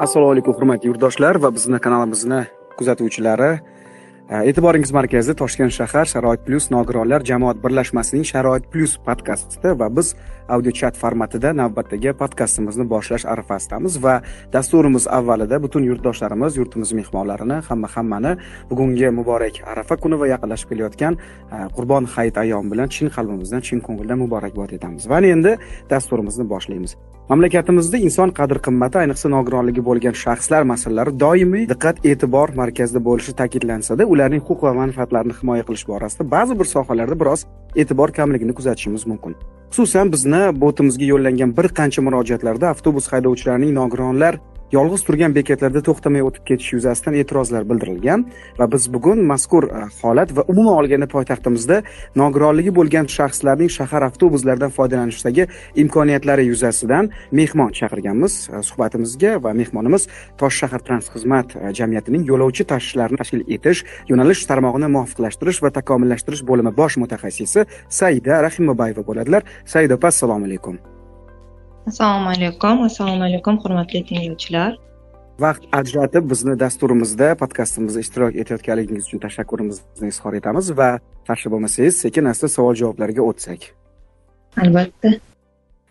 assalomu alaykum hurmatli yurtdoshlar va bizni kanalimizni kuzatuvchilari. E, e'tiboringiz markazi toshkent shahar sharoit plyus nogironlar jamoat birlashmasining sharoit plyus podkastida va biz audio chat formatida navbatdagi podkastimizni boshlash arafasidamiz va dasturimiz avvalida butun yurtdoshlarimiz yurtimiz mehmonlarini hamma hammani bugungi muborak arafa kuni va yaqinlashib kelayotgan e, qurbon hayit ayyomi bilan chin qalbimizdan chin ko'ngildan muborakbod etamiz. Va endi dasturimizni boshlaymiz. Mamlakatimizda inson qadr qimmati ayniqsa nogironligi bo'lgan shaxslar masalalari doimiy diqqat e'tibor markazida bo'lishi ta'kidlansada ularning huquq va manfaatlarini himoya qilish borasida ba'zi bir sohalarda biroz e'tibor kamligini kuzatishimiz mumkin. Xususan bizni botimizga yo'llangan bir qancha murojaatlarda avtobus haydovchilarining nogironlar yolg'iz turgan bekatlarda to'xtamay o'tib ketish yuzasidan e'tirozlar bildirilgan va biz bugun mazkur e, holat va umuman olganda poytaxtimizda nogironligi bo'lgan shaxslarning shahar avtobuslaridan foydalanishdagi imkoniyatlari yuzasidan mehmon chaqirganmiz. E, suhbatimizga va mehmonimiz tosh shahar transxizmat e, jamiyatining yo'lovchi tashishlarni tashkil etish yo'nalish tarmog'ini muvofiqlashtirish va takomillashtirish bo'limi bosh mutaxassisi saida rahimobayeva bo'ladilar. Saida opa assalomu alaykum. Assalomu alaykum assalomu alaykum hurmatli tinglovchilar. Vaqt ajratib bizni dasturimizda podkastimizda ishtirok etayotganligingiz uchun tashakkurimizni izhor etamiz va qarshi bo'lmasangiz sekin asta savol javoblarga o'tsak. Albatta.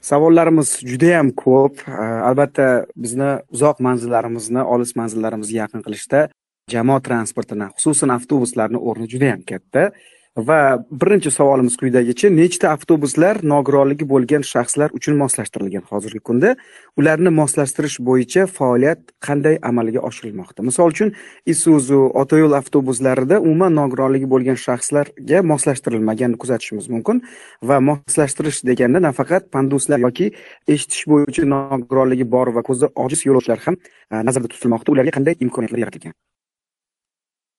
Savollarimiz judayam ko'p. Albatta bizni uzoq manzillarimizni olis manzillarimizga yaqin qilishda jamoat transportini xususan avtobuslarni o'rni judayam katta va birinchi savolimiz quyidagicha nechta avtobuslar nogironligi bo'lgan shaxslar uchun moslashtirilgan? Hozirgi kunda ularni moslashtirish bo'yicha faoliyat qanday amalga oshirilmoqda? Misol uchun isuzu otoyo'l avtobuslarida umuman nogironligi bo'lgan shaxslarga moslashtirilmaganini kuzatishimiz mumkin va moslashtirish deganda nafaqat panduslar yoki eshitish bo'yicha nogironligi bor va ko'zi ojiz yo'lovchilar ham e, nazarda tutilmoqda. Ularga qanday imkoniyatlar yaratilgan?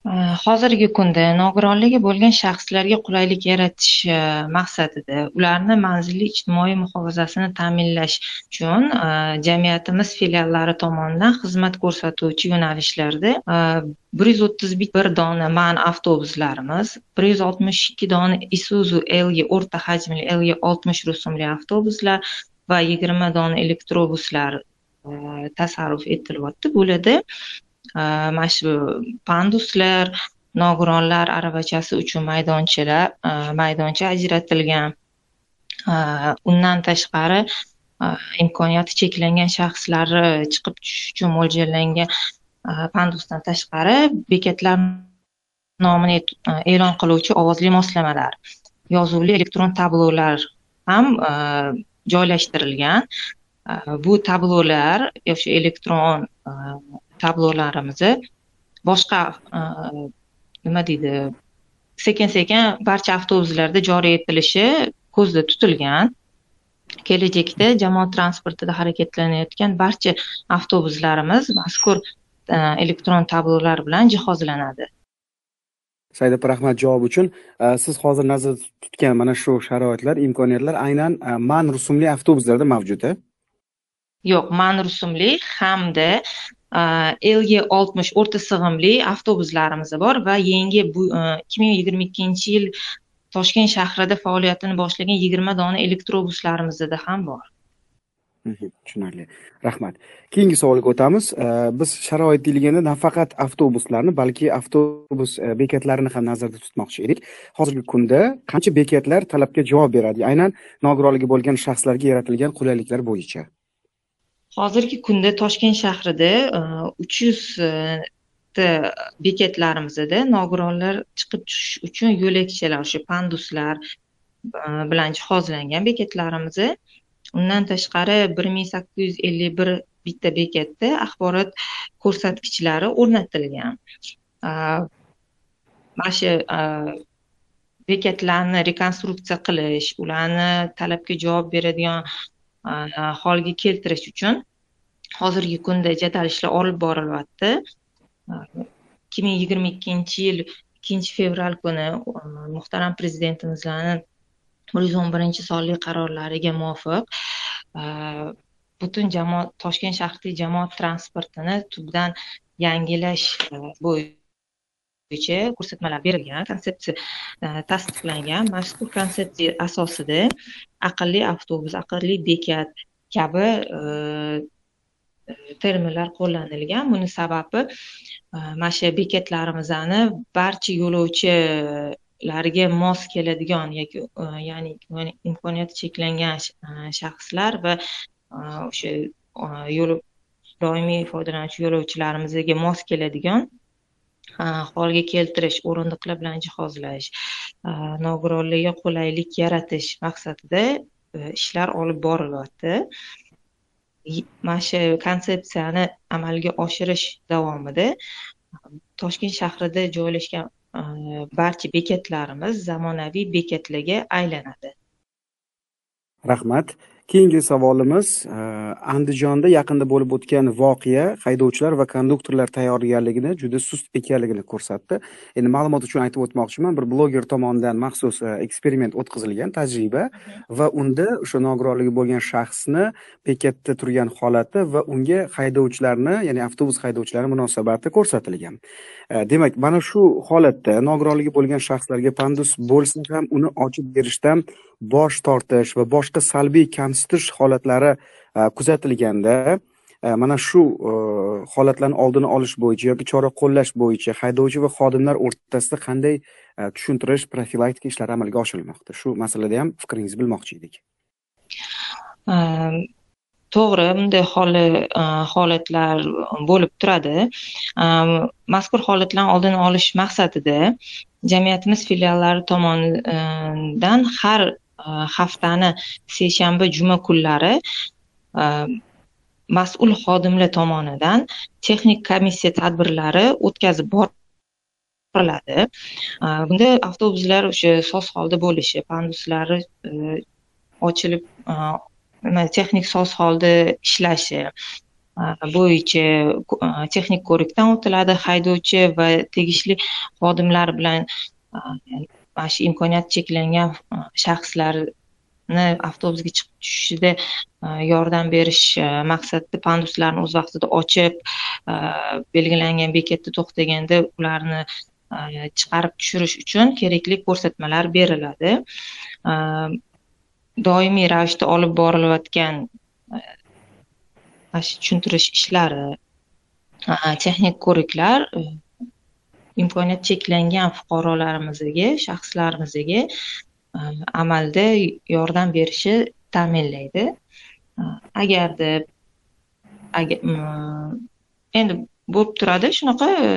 Э, hozirgi kunda nogironligi bo'lgan shaxslarga qulaylik yaratish e, maqsadida ularni manzilli ijtimoiy muhofazasini ta'minlash uchun e, jamiyatimiz filiallari tomonidan xizmat ko'rsatuvchi yo'nalishlarda e, bir yuz o'ttiz bir dona man avtobuslarimiz bir yuz oltmish ikki dona isuzu lg o'rta hajmli lg oltmish rusumli avtobuslar va yigirma dona elektrobuslar e, tasarruf etilyapti. Bularda mana shu panduslar nogironlar aravachasi uchun maydonchalar э, maydoncha ajratilgan. Э, undan tashqari э, imkoniyati cheklangan shaxslar chiqib tushish uchun mo'ljallangan e, pandusdan tashqari bekatlar nomini e, e'lon qiluvchi ovozli moslamalar yozuvli elektron tablolar ham e, joylashtirilgan. Bu tablolar o'sha elektron tablolarimizni. Boshqa e, nima deydi sekin sekin barcha avtobuslarda joriy etilishi ko'zda tutilgan. Kelajakda jamoat transportida harakatlanayotgan barcha avtobuslarimiz mazkur e, elektron tablolar bilan jihozlanadi. Said rahmat javob uchun. E, siz hozir nazarda tutgan mana shu sharoitlar imkoniyatlar aynan man rusumli avtobuslarda mavjud yo'q man rusumli hamda e, lg oltmish o'rta sig'imli avtobuslarimiz bor va yangi bu e, ikki ming yigirma ikkinchi yil toshkent shahrida faoliyatini boshlagan yigirma dona elektrobuslarimizda ham bor. Mhmm, tushunarli. Rahmat. Keyingi savolga o'tamiz. E, biz sharoit deyilganda nafaqat avtobuslarni balki avtobus bekatlarini ham nazarda tutmoqchi edik. Hozirgi kunda qancha bekatlar talabga javob beradi? Aynan nogironligi bo'lgan shaxslarga yaratilgan qulayliklar bo'yicha. Hozirgi kunda toshkent shahrida e, uch yuzta bekatlarimizda nogironlar chiqib tushish uchun yo'lakchalar o'sha panduslar e, bilan jihozlangan bekatlarimiz. Undan tashqari bir ming sakkiz yuz ellik bir bitta bekatda axborot ko'rsatkichlari o'rnatilgan. E, mana shu bekatlarni rekonstruksiya qilish ularni talabga javob beradigan Э, holga keltirish uchun hozirgi kunda jadal ishlar olib borilyapti. Э, ikki ming yigirma ikkinchi yil ikkinchi fevral kuni e, muhtaram prezidentimizlarni bir yuz o'n birinchi sonli qarorlariga muvofiq e, butun jamoat toshkent shahridagi jamoat transportini tubdan yangilash e, bo'yicha ko'rsatmalar berilgan konsepsiya e, tasdiqlangan mazkur konsepsiya asosida aqlli avtobus aqlli bekat kabi e, e, terminlar qo'llanilgan. Buni sababi mana shu bekatlarimizni barcha yo'lovchilarga mos keladigan yoki ya'ni imkoniyati cheklangan shaxslar va o'sha yo'l doimiy foydalanuvchi yo'lovchilarimizga mos keladigan holga keltirish o'rindiqlar bilan jihozlash nogironlarga qulaylik yaratish maqsadida e, ishlar olib borilyapti. Mana shu konsepsiyani amalga oshirish davomida toshkent shahrida joylashgan e, barcha bekatlarimiz zamonaviy bekatlarga aylanadi. Rahmat. Keyingi savolimiz e, andijonda yaqinda bo'lib o'tgan voqea haydovchilar va konduktorlar tayyorgarligini juda sust ekanligini ko'rsatdi. Endi ma'lumot uchun aytib o'tmoqchiman bir bloger tomonidan maxsus e, eksperiment o'tkazilgan tajriba va unda o'sha nogironligi bo'lgan shaxsni bekatda turgan holati va unga haydovchilarni ya'ni avtobus haydovchilari munosabati ko'rsatilgan. E, demak mana shu holatda nogironligi bo'lgan shaxslarga pandus bo'lsa ham uni ochib berishdan bosh tortish va boshqa salbiy kamsitish holatlari e, kuzatilganda e, mana shu e, holatlarni oldini olish bo'yicha yoki chora qo'llash bo'yicha haydovchi va xodimlar o'rtasida qanday tushuntirish profilaktika ishlari amalga oshirilmoqda? Shu masalada ham fikringizni bilmoqchi edik. To'g'ri bunday holatlar bo'lib turadi. Mazkur holatlarni oldini olish maqsadida jamiyatimiz filiallari tomonidan har Э, haftani seshanba juma kunlari э, mas'ul xodimlar tomonidan texnik komissiya tadbirlari o'tkazib boriladi. Э, bunda avtobuslar o'sha soz holda bo'lishi panduslari ochilib texnik soz holda ishlashi bo'yicha texnik ko'rikdan o'tiladi haydovchi va tegishli xodimlar bilan mana shu imkoniyati cheklangan uh, shaxslarni avtobusga chiqib tushishida uh, yordam berish uh, maqsadida panduslarni o'z vaqtida ochib belgilangan bekatda to'xtaganda ularni chiqarib tushirish uchun kerakli ko'rsatmalar beriladi. Doimiy ravishda olib borilayotgan mana shu tushuntirish ishlari texnik ko'riklar imkoniyati cheklangan fuqarolarimizga shaxslarimizga e, amalda yordam berishi ta'minlaydi. E, agarda agar, endi bo'lib turadi shunaqa e,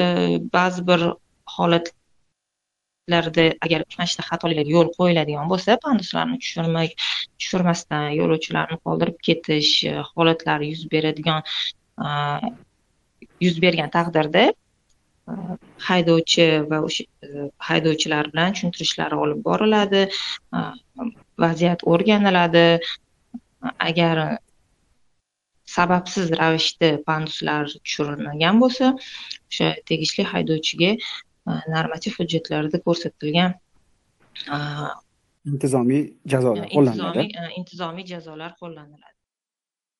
ba'zi bir holatlarda agar mana shunaqa xatoliklarga yo'l qo'yiladigan bo'lsa panduslarni tushirmay tushirmasdan yo'lovchilarni qoldirib ketish holatlari yuz beradigan yuz bergan taqdirda haydovchi va o'sha e, haydovchilar bilan tushuntirishlar olib boriladi e, vaziyat o'rganiladi. Agar sababsiz ravishda panduslar tushirilmagan bo'lsa o'sha tegishli haydovchiga e, normativ hujjatlarda ko'rsatilgan intizomiy jazolar qo'llaniladi. intizomiy jazolar qo'llaniladi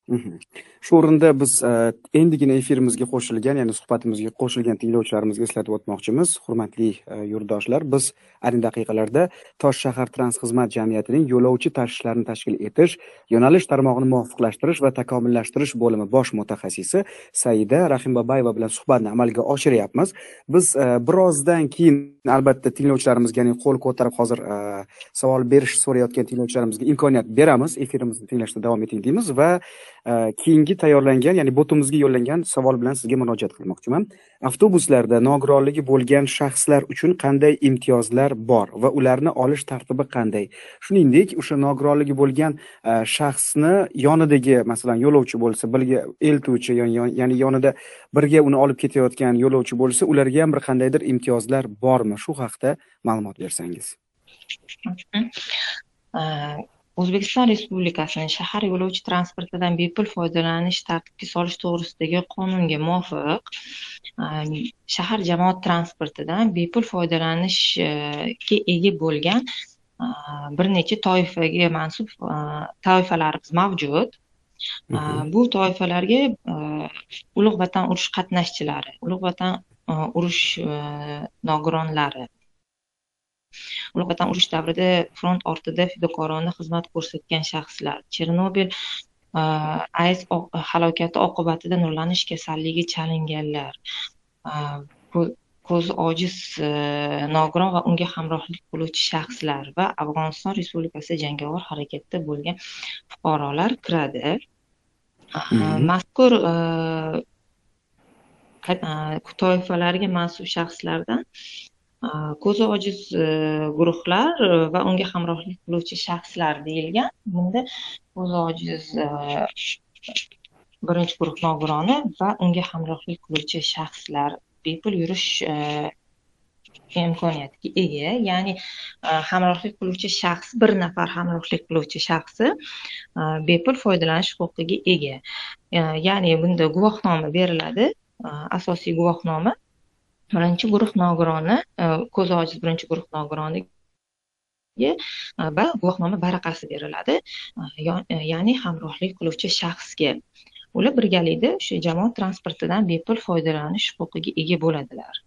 Shu o'rinda biz э, endigina efirimizga qo'shilgan, ya'ni suhbatimizga qo'shilgan tinglovchilarimizga eslatib o'tmoqchimiz. Hurmatli e, yurtdoshlar, biz ayni daqiqalarda Tosh shahar xizmat jamiyatining yo'lovchi tashishlarini tashkil etish, yo'nalish tarmog'ini muvofiqlashtirish va takomillashtirish bo'limi bosh mutaxassisi Saida Rahimbabayeva bilan suhbatni amalga oshiryapmiz. Biz e, birozdan keyin albatta tinglovchilarimizga, ya'ni qo'l ko'tarib hozir e, savol berish so'rayotgan tinglovchilarimizga imkoniyat beramiz. Efirimizni tinglashda davom eting deymiz va keyingi tayyorlangan ya'ni botimizga yo'llangan savol bilan sizga murojaat qilmoqchiman. Avtobuslarda nogironligi bo'lgan shaxslar uchun qanday imtiyozlar bor va ularni olish tartibi qanday? Shuningdek o'sha nogironligi bo'lgan e, shaxsni yonidagi masalan yo'lovchi bo'lsa birga eltuvchi ya'ni yonida birga uni olib ketayotgan yo'lovchi bo'lsa ularga ham bir qandaydir imtiyozlar bormi? Shu haqida ma'lumot bersangiz. O'zbekiston respublikasining shahar yo'lovchi transportidan bepul foydalanish tartibga solish to'g'risidagi qonunga muvofiq shahar jamoat transportidan bepul foydalanishga ega bo'lgan bir necha toifaga mansub toifalarimiz mavjud. Bu toifalarga ulug' vatan urush qatnashchilari ulug' vatan urush nogironlari vatan urush davrida front ortida fidokorona xizmat ko'rsatgan shaxslar chernobil ayz halokati oqibatida nurlanish kasalligiga chalinganlar ko'zi ojiz nogiron va unga hamrohlik qiluvchi shaxslar va afg'oniston respublikasida jangovar harakatda bo'lgan fuqarolar kiradi. Mazkur toifalarga mansub shaxslardan Э, ko'zi ojiz e, guruhlar e, va unga hamrohlik qiluvchi shaxslar deyilgan. Bunda ko'zi ojiz e, birinchi guruh nogironi va unga hamrohlik qiluvchi shaxslar bepul yurish imkoniyatiga ega. Ya'ni hamrohlik qiluvchi shaxs bir nafar hamrohlik qiluvchi shaxsi bepul foydalanish huquqiga ega. Ya'ni bunda guvohnoma beriladi. Asosiy guvohnoma birinchi guruh nogironi e, ko'zi ojiz birinchi guruh nogironiga e, va guvohnoma varaqasi beriladi. E, ya'ni hamrohlik qiluvchi shaxsga. Ular birgalikda o'sha jamoat transportidan bepul foydalanish huquqiga ega bo'ladilar.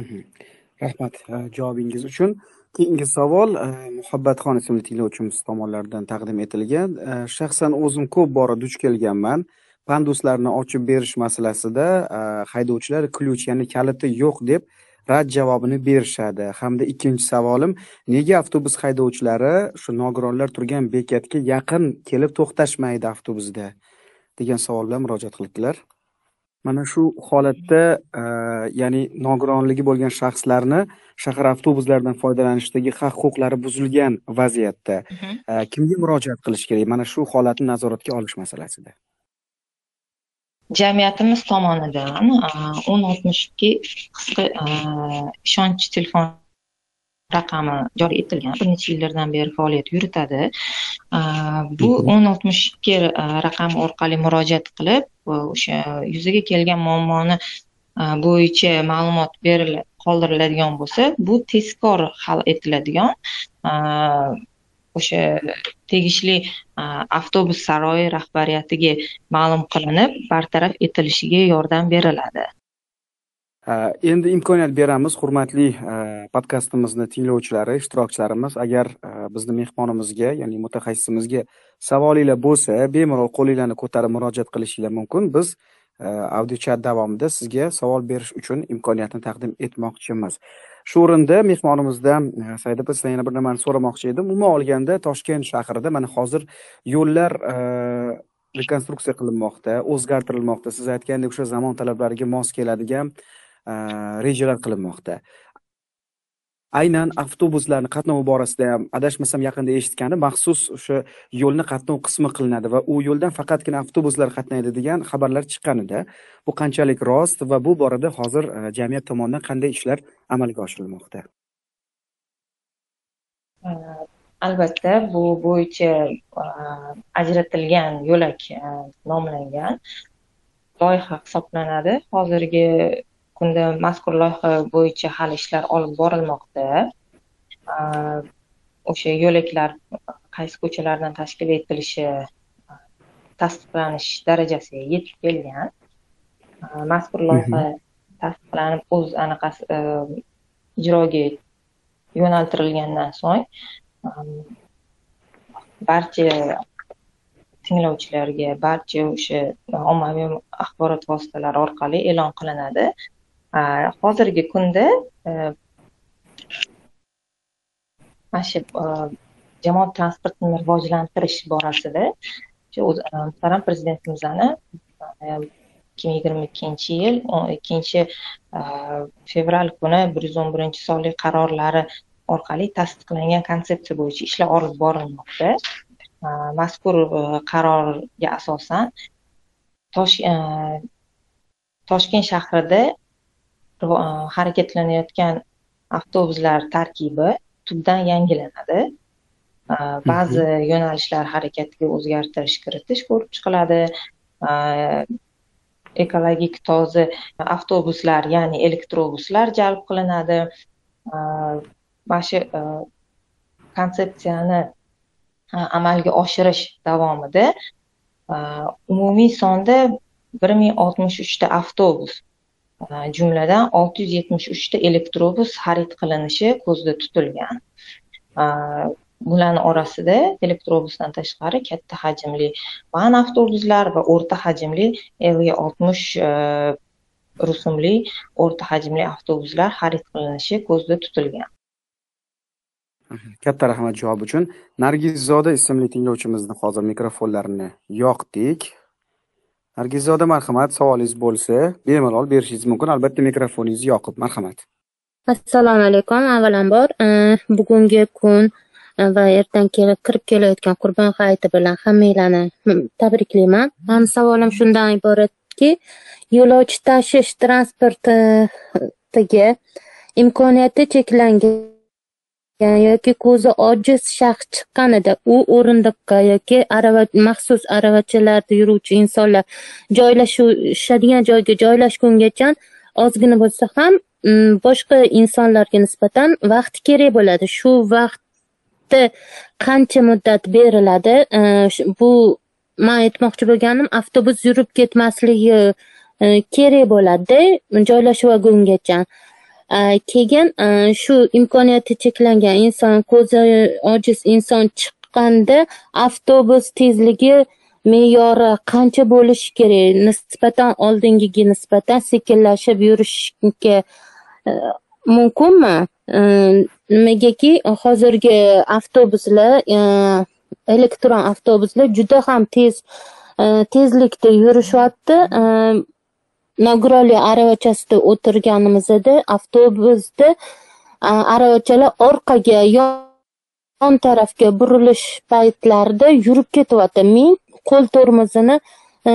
Mhm. rahmat javobingiz uchun. Keyingi savol muhabbatxon ismli tinglovchimiz tomonidan taqdim etilgan. Shaxsan o'zim ko'p bora duch kelganman. Panduslarni ochib berish masalasida haydovchilar ключ ya'ni kaliti yo'q deb rad javobini berishadi. Hamda ikkinchi savolim nega avtobus haydovchilari shu nogironlar turgan bekatga yaqin kelib to'xtashmaydi avtobusda? degan savol bilan murojaat qilibdilar. Mana shu holatda ya'ni nogironligi bo'lgan shaxslarni shahar avtobuslaridan foydalanishdagi haq huquqlari buzilgan vaziyatda mhm. kimga murojaat qilish kerak? Mana shu holatni nazoratga olish masalasida jamiyatimiz tomonidan o'n oltmish ikki qisqa ishonch telefon raqami joriy etilgan bir necha yillardan beri faoliyat yuritadi. Bu o'n oltmish ikki raqami orqali murojaat qilib o'sha yuzaga kelgan muammoni bo'yicha ma'lumot berilib qoldiriladigan bo'lsa bu tezkor hal etiladigan o'sha tegishli avtobus saroyi rahbariyatiga ma'lum qilinib bartaraf etilishiga yordam beriladi. Endi imkoniyat beramiz hurmatli podkastimizni tinglovchilari ishtirokchilarimiz agar bizni mehmonimizga ya'ni mutaxassisimizga savolinglar bo'lsa bemalol qo'linglarni ko'tarib murojaat qilishinglar mumkin. Biz audio chat davomida sizga savol berish uchun imkoniyatni taqdim etmoqchimiz. Shu o'rinda mehmonimizdan e, said opa sizdan yana bir nimani so'ramoqchi edim. Umuman olganda toshkent shahrida mana hozir yo'llar e, rekonstruksiya qilinmoqda o'zgartirilmoqda. Siz aytgandek o'sha zamon talablariga mos keladigan e, rejalar qilinmoqda. Aynan avtobuslarni qatnovi borasida ham adashmasam yaqinda eshitganim maxsus o'sha yo'lni qatnov qismi qilinadi va u yo'ldan faqatgina avtobuslar qatnaydi degan xabarlar chiqqan edi bu qanchalik rost va bu borada hozir e, jamiyat tomonidan qanday ishlar amalga oshirilmoqda? E, albatta bu bo'yicha e, ajratilgan yo'lak nomlangan loyiha hisoblanadi. Hozirgi kunda mazkur loyiha bo'yicha hali ishlar olib borilmoqda. O'sha yo'laklar qaysi ko'chalardan tashkil etilishi tasdiqlanish darajasiga yetib kelgan. Mazkur loyiha tasdiqlanib o'z anaqasi ijroga yo'naltirilgandan so'ng barcha tinglovchilarga barcha o'sha ommaviy axborot vositalari orqali e'lon qilinadi hozirgi kunda e, mana shu e, jamoat transportini rivojlantirish borasida muhtaram e, prezidentimizni ikki ming yigirma ikkinchi yil o'n ikkinchi fevral kuni bir yuz o'n birinchi sonli qarorlari orqali tasdiqlangan konsepsiya bo'yicha ishlar olib borilmoqda. Mazkur qarorga asosan toshkent shahrida harakatlanayotgan avtobuslar tarkibi tubdan yangilanadi. Ba'zi yo'nalishlar harakatiga o'zgartirish kiritish ko'rib chiqiladi. Ekologik toza avtobuslar ya'ni elektrobuslar jalb qilinadi. Mana shu konsepsiyani amalga oshirish davomida umumiy sonda bir ming oltmish uchta avtobus jumladan 673 ta elektrobus xarid qilinishi ko'zda tutilgan. Bularni orasida elektrobusdan tashqari katta hajmli van avtobuslar va o'rta hajmli lg oltmish e, rusumli o'rta hajmli avtobuslar xarid qilinishi ko'zda tutilgan. Katta rahmat javob uchun. Nargizzoda ismli tinglovchimizni hozir mikrofonlarini yoqdik. Nargizzoda marhamat savolingiz bo'lsa bemalol berishingiz mumkin. Albatta mikrofoningizni yoqib. Marhamat. Assalomu alaykum avvalambor. Bugungi kun e, va ertadan kelib kirib kelayotgan qurbon hayiti bilan hammanglarni tabriklayman. Mani savolim shundan iboratki yo'lovchi tashish transportiga imkoniyati cheklangan yoki ko'zi ojiz shaxs chiqqanida u o'rindiqqa yoki arava maxsus aravachalarda yuruvchi insonlar joylashishadigan joyga joylashgungacha ozgina bo'lsa ham mm, boshqa insonlarga nisbatan vaqt kerak bo'ladi. Shu vaqtni qancha muddat beriladi? E, bu man aytmoqchi bo'lganim avtobus yurib ketmasligi e, kerak bo'ladi joylashuv vagongacha keyin shu imkoniyati cheklangan inson ko'zi ojiz inson chiqqanda avtobus tezligi me'yori qancha bo'lishi kerak? Nisbatan oldingiga nisbatan sekinlashib yurishga mumkinmi? Nimagaki hozirgi avtobuslar elektron avtobuslar juda ham tez tezlikda yurishyapti. Nogiroli aravachasida o'tirganimizda avtobusda aravachalar orqaga yon tarafga burilish paytlarida yurib ketyapti. Men qo'l tormozini e,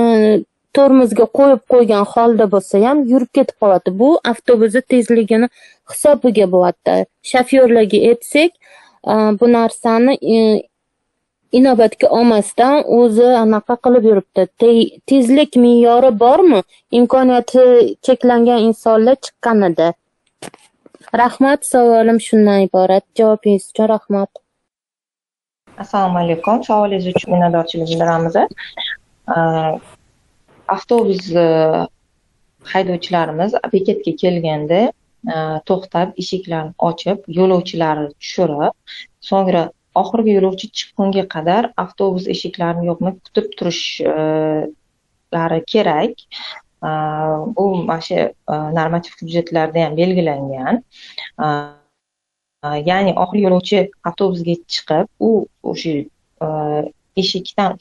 tormozga qo'yib qo'ygan holda bo'lsa ham yurib ketib qolyapti. Bu avtobusni tezligini hisobiga bo'lyapti. Shofyorlarga aytsak bu narsani e, inobatga olmasdan o'zi anaqa qilib yuribdi. Tezlik me'yori bormi? Imkoniyati cheklangan insonlar chiqqanida. Rahmat savolim shundan iborat. Javobingiz uchun rahmat. Assalomu alaykum. Savolingiz uchun minnatdorchilik bildiramiz. Avtobus e, haydovchilarimiz bekatga kelganda e, to'xtab eshiklarni ochib yo'lovchilarni tushirib so'ngra oxirgi yo'lovchi chiqqunga qadar avtobus eshiklarini yopmay kutib turishlari kerak. Bu mana shu normativ hujjatlarda ham belgilangan. Ya'ni oxirgi yo'lovchi avtobusga chiqib u o'sha eshikdan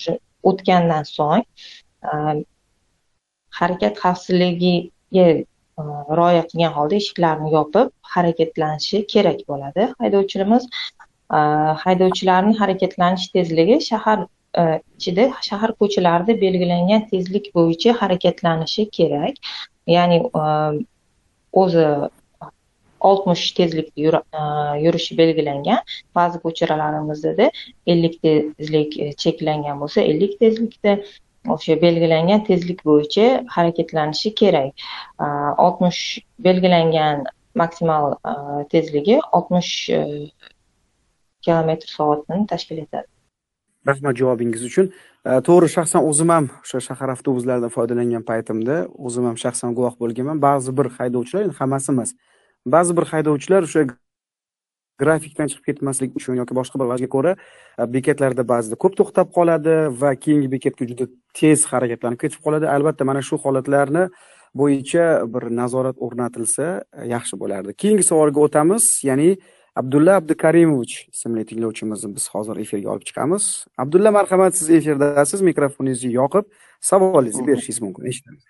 o'tgandan so'ng harakat xavfsizligiga rioya qilgan holda eshiklarni yopib harakatlanishi kerak bo'ladi haydovchilarimiz. Haydovchilarning harakatlanish tezligi shahar e, ichida shahar ko'chalarida belgilangan tezlik bo'yicha harakatlanishi kerak. Ya'ni e, o'zi oltmish tezlikda e, yurishi belgilangan. Ba'zi ko'chalarimizda ellik tezlik cheklangan bo'lsa ellik tezlikda o'sha belgilangan tezlik bo'yicha harakatlanishi kerak. Oltmish belgilangan maksimal tezligi oltmish e, kilometr soatni tashkil etadi. Rahmat javobingiz uchun. E, to'g'ri shaxsan o'zim ham o'sha shahar avtobuslaridan foydalangan paytimda o'zim ham shaxsan guvoh bo'lganman. Ba'zi bir haydovchilar endi hammasi emas ba'zi bir haydovchilar o'sha grafikdan chiqib ketmaslik uchun yoki boshqa bir vajga ko'ra e, bekatlarda ba'zida ko'p to'xtab qoladi va keyingi bekatga juda tez harakatlanib ketib qoladi. Albatta mana shu holatlarni bo'yicha bir nazorat o'rnatilsa e, yaxshi bo'lardi. Keyingi savolga o'tamiz ya'ni abdulla abdukarimovich ismli tinglovchimizni biz hozir efirga olib chiqamiz. Abdulla marhamat siz efirdasiz mikrofoningizni yoqib savolingizni berishingiz mumkin eshitamiz.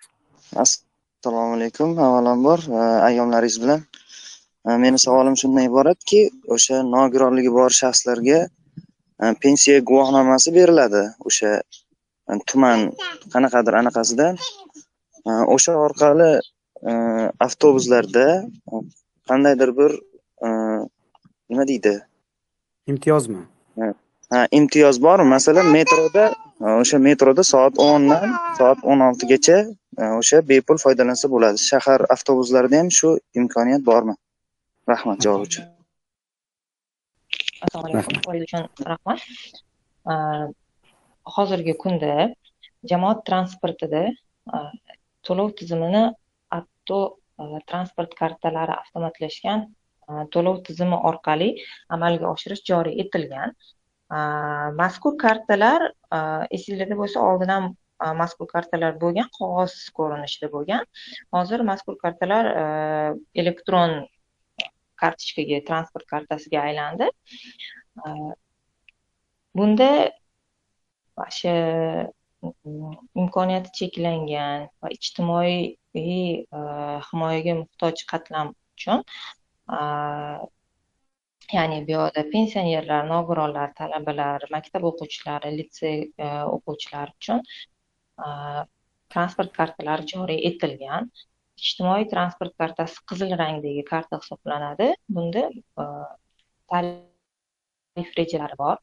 Assalomu alaykum avvalambor e, ayyomlaringiz bilan. Meni savolim shundan iboratki o'sha nogironligi bor shaxslarga pensiya guvohnomasi beriladi. O'sha tuman qanaqadir anaqasida o'sha orqali avtobuslarda qandaydir bir nima deydi? Imtiyozmi? Ha imtiyoz bormi? Masalan metroda o'sha metroda soat o'ndan soat o'n oltigacha o'sha bepul foydalansa bo'ladi. Shahar avtobuslarida ham shu imkoniyat bormi? Rahmat javob uchun. Assalomu alaykum. Savolingiz uchun rahmat. Hozirgi kunda jamoat transportida to'lov tizimini avto transport kartalari avtomatlashgan Э, to'lov tizimi orqali amalga oshirish joriy etilgan. Э, mazkur kartalar э, esinglarda bo'lsa oldindan mazkur kartalar bo'lgan qog'oz ko'rinishida bo'lgan. Hozir mazkur kartalar elektron kartochkaga transport kartasiga aylandi. Bunda shu mm-hmm, imkoniyati cheklangan va ijtimoiy e, himoyaga muhtoj qatlam uchun ya'ni bu yoqda pensionerlar nogironlar talabalar maktab o'quvchilari litsey e, o'quvchilari uchun transport kartalari joriy etilgan. Ijtimoiy transport kartasi qizil rangdagi karta hisoblanadi. Bunda e, tarif rejalari bor.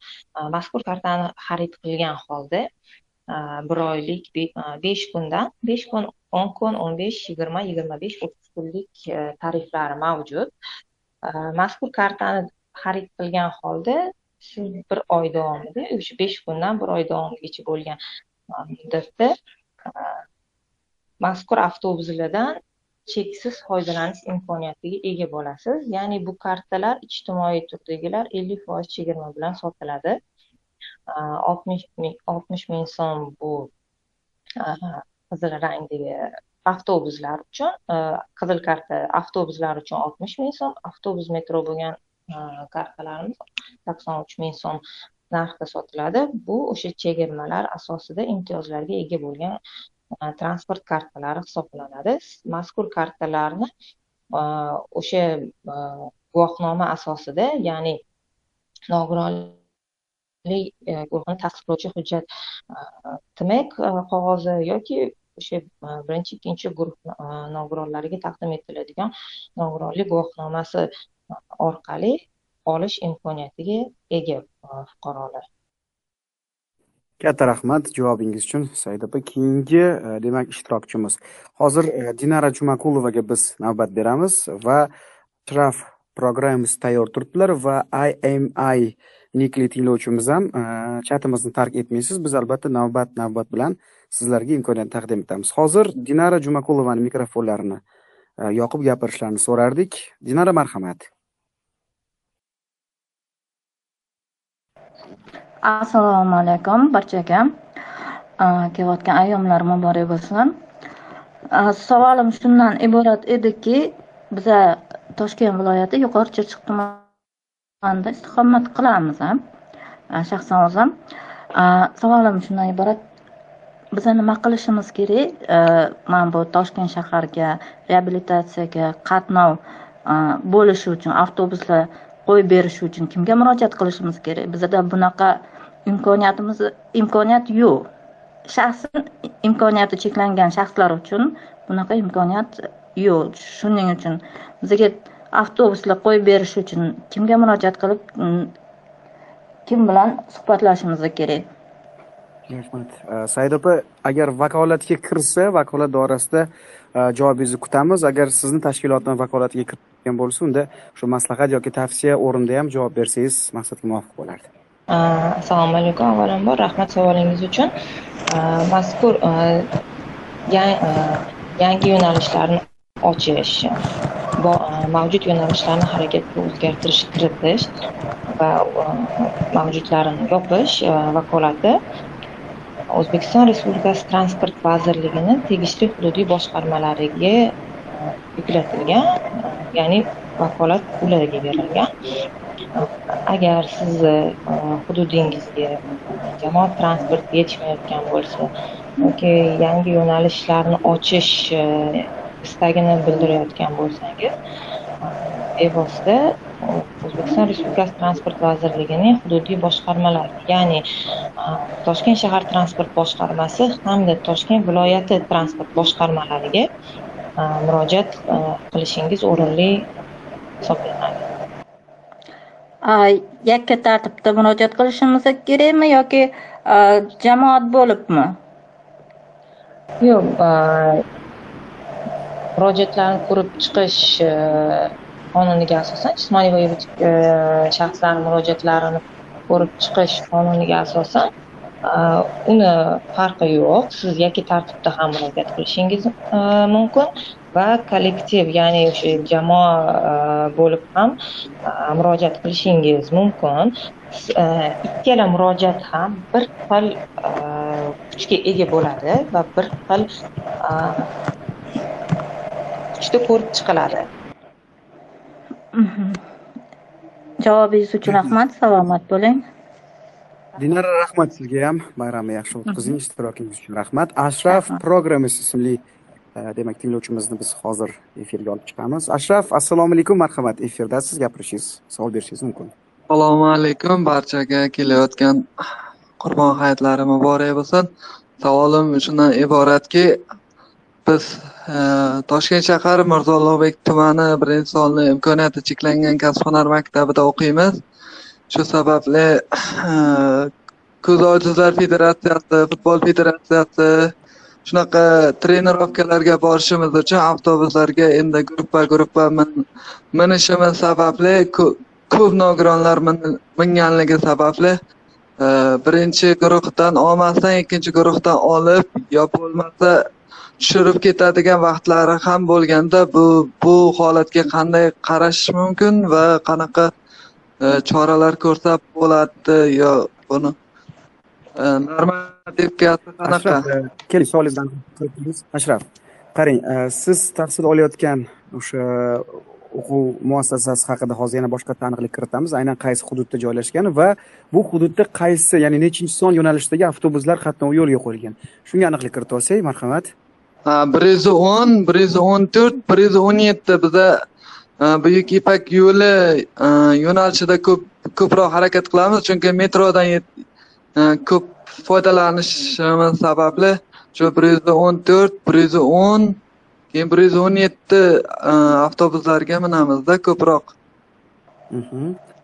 Mazkur kartani xarid qilgan holda bir oylik besh kundan besh kun o'n kun o'n besh yigirma yigirma besh o'ttiz kunlik e, tariflari mavjud. E, mazkur kartani xarid qilgan holda shu bir oy davomida o'sha besh kundan bir oy davomigacha bo'lgan e, muddatda mazkur avtobuslardan cheksiz foydalanish imkoniyatiga ega bo'lasiz. Ya'ni bu kartalar ijtimoiy turdagilar ellik foiz chegirma bilan sotiladi. Oltmish oltmish ming so'm bu qizil rangdagi avtobuslar uchun e, qizil karta avtobuslar uchun oltmish ming so'm avtobus metro bo'lgan e, kartalarimiz sakson uch ming so'm narxda sotiladi. Bu o'sha chegirmalar asosida imtiyozlarga ega bo'lgan e, transport kartalari hisoblanadi. Mazkur kartalarni o'sha guvohnoma asosida ya'ni nogironlik E, guruhini tasdiqlovchi hujjat e, tmek e, qog'ozi yoki o'sha birinchi ikkinchi guruh nogironlariga taqdim etiladigan nogironlik guvohnomasi orqali olish imkoniyatiga ega fuqarolar. Katta rahmat javobingiz uchun said opa. Keyingi demak ishtirokchimiz. Hozir dinara jumakulovaga biz navbat beramiz va traf programmasi tayyor turibdilar va imi nikli tinglovchimiz ham e, chatimizni tark etmaysiz. Biz albatta navbat navbat bilan sizlarga imkoniyat taqdim etamiz. Hozir dinara jumaqulovani mikrofonlarini e, yoqib gapirishlarini so'rardik. Dinara marhamat. Assalomu alaykum barchaga e, kelayotgan ayyomlar muborak bo'lsin. Savolim shundan iborat ediki biza toshkent viloyati yuqori chirchiq anda istiqomat qilamiz ham shaxsan o'zim savolim shundan iborat biza nima qilishimiz kerak? Mana bu toshkent shaharga reabilitatsiyaga qatnov bo'lishi uchun avtobuslar qo'yib berish uchun kimga murojaat qilishimiz kerak? Bizada bunaqa imkoniyatimiz imkoniyat yo'q. Shaxsan imkoniyati cheklangan shaxslar uchun bunaqa imkoniyat yo'q. Shuning uchun bizga avtobuslar qo'yib berish uchun kimga murojaat qilib kim bilan suhbatlashishimiz kerak? Rahmat said opa agar vakolatga kirsa vakolat doirasida javobingizni kutamiz. Agar sizni tashkilotni vakolatiga kirgan bo'lsa unda shu maslahat yoki tavsiya o'rinda ham javob bersangiz maqsadga muvofiq bo'lardi. Assalomu alaykum avvalambor rahmat savolingiz uchun. Mazkur yangi yo'nalishlarni ochish e, mavjud yo'nalishlarni harakatga o'zgartirish kiritish va e, mavjudlarini yopish e, vakolati o'zbekiston respublikasi transport vazirligini tegishli hududiy boshqarmalariga yuklatilgan ya'ni vakolat ularga berilgan. Agar sizni hududingizga jamoat transporti yetishmayotgan bo'lsa yoki yangi yo'nalishlarni ochish istagini bildirayotgan bo'lsangiz bevosita o'zbekiston respublikasi transport vazirligining hududiy boshqarmalari ya'ni toshkent shahar transport boshqarmasi hamda toshkent viloyati transport boshqarmalariga murojaat qilishingiz o'rinli hisoblanadi. Yakka tartibda murojaat qilishimiz kerakmi yoki jamoat bo'libmi? Yo'q murojaatlarni ko'rib chiqish e, qonuniga asosan jismoniy va yuridik e, shaxslar murojaatlarini ko'rib chiqish qonuniga asosan e, uni farqi yo'q. Siz yakka tartibda ham murojaat qilishingiz mumkin va kollektiv ya'ni o'sha jamoa bo'lib ham murojaat qilishingiz mumkin. Ikkala murojaat ham bir xil kuchga ega bo'ladi va bir xil kuchda ko'rib chiqiladi. Mhm. javobingiz uchun rahmat salomat bo'ling. Dinara rahmat sizga ham. Bayramni yaxshi o'tkazing ishtirokingiz uchun rahmat. Ashraf programmist ismli e, demak tinglovchimizni biz hozir efirga olib chiqamiz. Ashraf assalomu alaykum marhamat. Efirdasiz gapirishingiz savol berishingiz mumkin. Assalomu alaykum barchaga kelayotgan qurbon hayitlari muborak bo'lsin. Savolim shundan iboratki biz toshkent shahar mirzo ulug'bek tumani birinchi sonli imkoniyati cheklangan kasb hunar maktabida o'qiymiz. Shu sababli e, ko'zi ojizlar federatsiyasi futbol federatsiyasi shunaqa trenirovkalarga borishimiz uchun avtobuslarga endi gruppa gruppa minishimiz sababli ko'p nogironlar minganligi sababli e, birinchi guruhdan olmasdan ikkinchi guruhdan olib yo bo'lmasa tushirib ketadigan vaqtlari ham bo'lganda bu bu holatga qanday qarash mumkin va qanaqa e, choralar ko'rsa bo'ladi yo buni e, normativkasi qanaqa? E, Keling savolingizdan ashraf qarang e, siz tahsil olayotgan o'sha o'quv muassasasi haqida hozir yana boshqa aniqlik kiritamiz. Aynan qaysi hududda joylashgan va bu hududda qaysi ya'ni nechinchi son yo'nalishdagi avtobuslar qatnovi yo'lga qo'yilgan? Shunga aniqlik kiritib olsak marhamat. Bir yuz o'n bir yuz o'n to'rt bir yuz o'n yetti biza buyuk ipak yo'li yo'nalishida ko'p ko'proq harakat qilamiz chunki metrodan ko'p foydalanishimiz sababli shu bir yuz o'n to'rt bir yuz o'n keyin bir yuz o'n yetti avtobuslarga minamizda ko'proq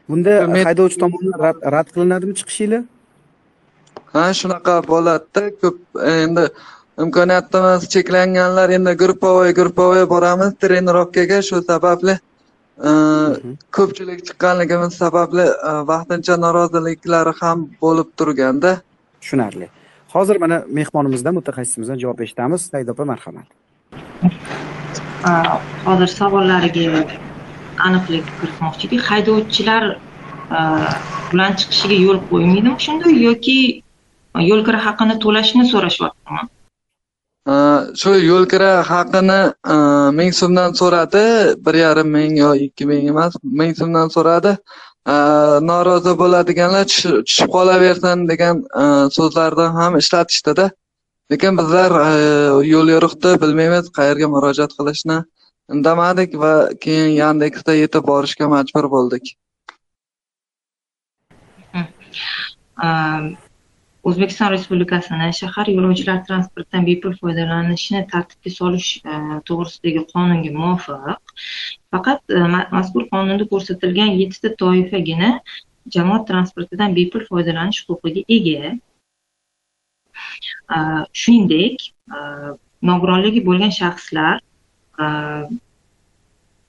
bunda haydovchi tomonidan rad qilinadimi chiqishinglar ha shunaqa bo'ladida ko'p endi imkoniyatimiz cheklanganlar endi групповой групповой boramiz. Trenirovkaga shu sababli e, mhm. ko'pchilik chiqqanligimiz sababli e, vaqtincha noroziliklari ham bo'lib turganda tushunarli. Hozir mana mehmonimizdan mutaxassisimizdan javob eshitamiz. Saida opa marhamat. Hozir savollariga aniqlik kiritmoqchiki haydovchilar bilan chiqishiga yo'l qo'ymaydimi shunda yoki yo'l kira haqini to'lashni so'rashyaptimi Э, shu yo'lkira haqini э, ming so'mdan so'radi. Bir yarim ming yo ikki ming emas ming so'mdan so'radi. Э, norozi bo'ladiganlar tushib qolaversin degan so'zlarni ham ishlatishdida. Lekin bizlar yo'l yo'riqni bilmaymiz qayerga murojaat qilishni. Indamadik va keyin yandeksda yetib borishga majbur bo'ldik. O'zbekiston respublikasini shahar yo'lovchilar transportidan bepul foydalanishni tartibga solish e, to'g'risidagi qonunga muvofiq. Faqat e, mazkur qonunda ko'rsatilgan yettita toifagina jamoat transportidan bepul foydalanish huquqiga ega. E, shuningdek nogironligi bo'lgan shaxslar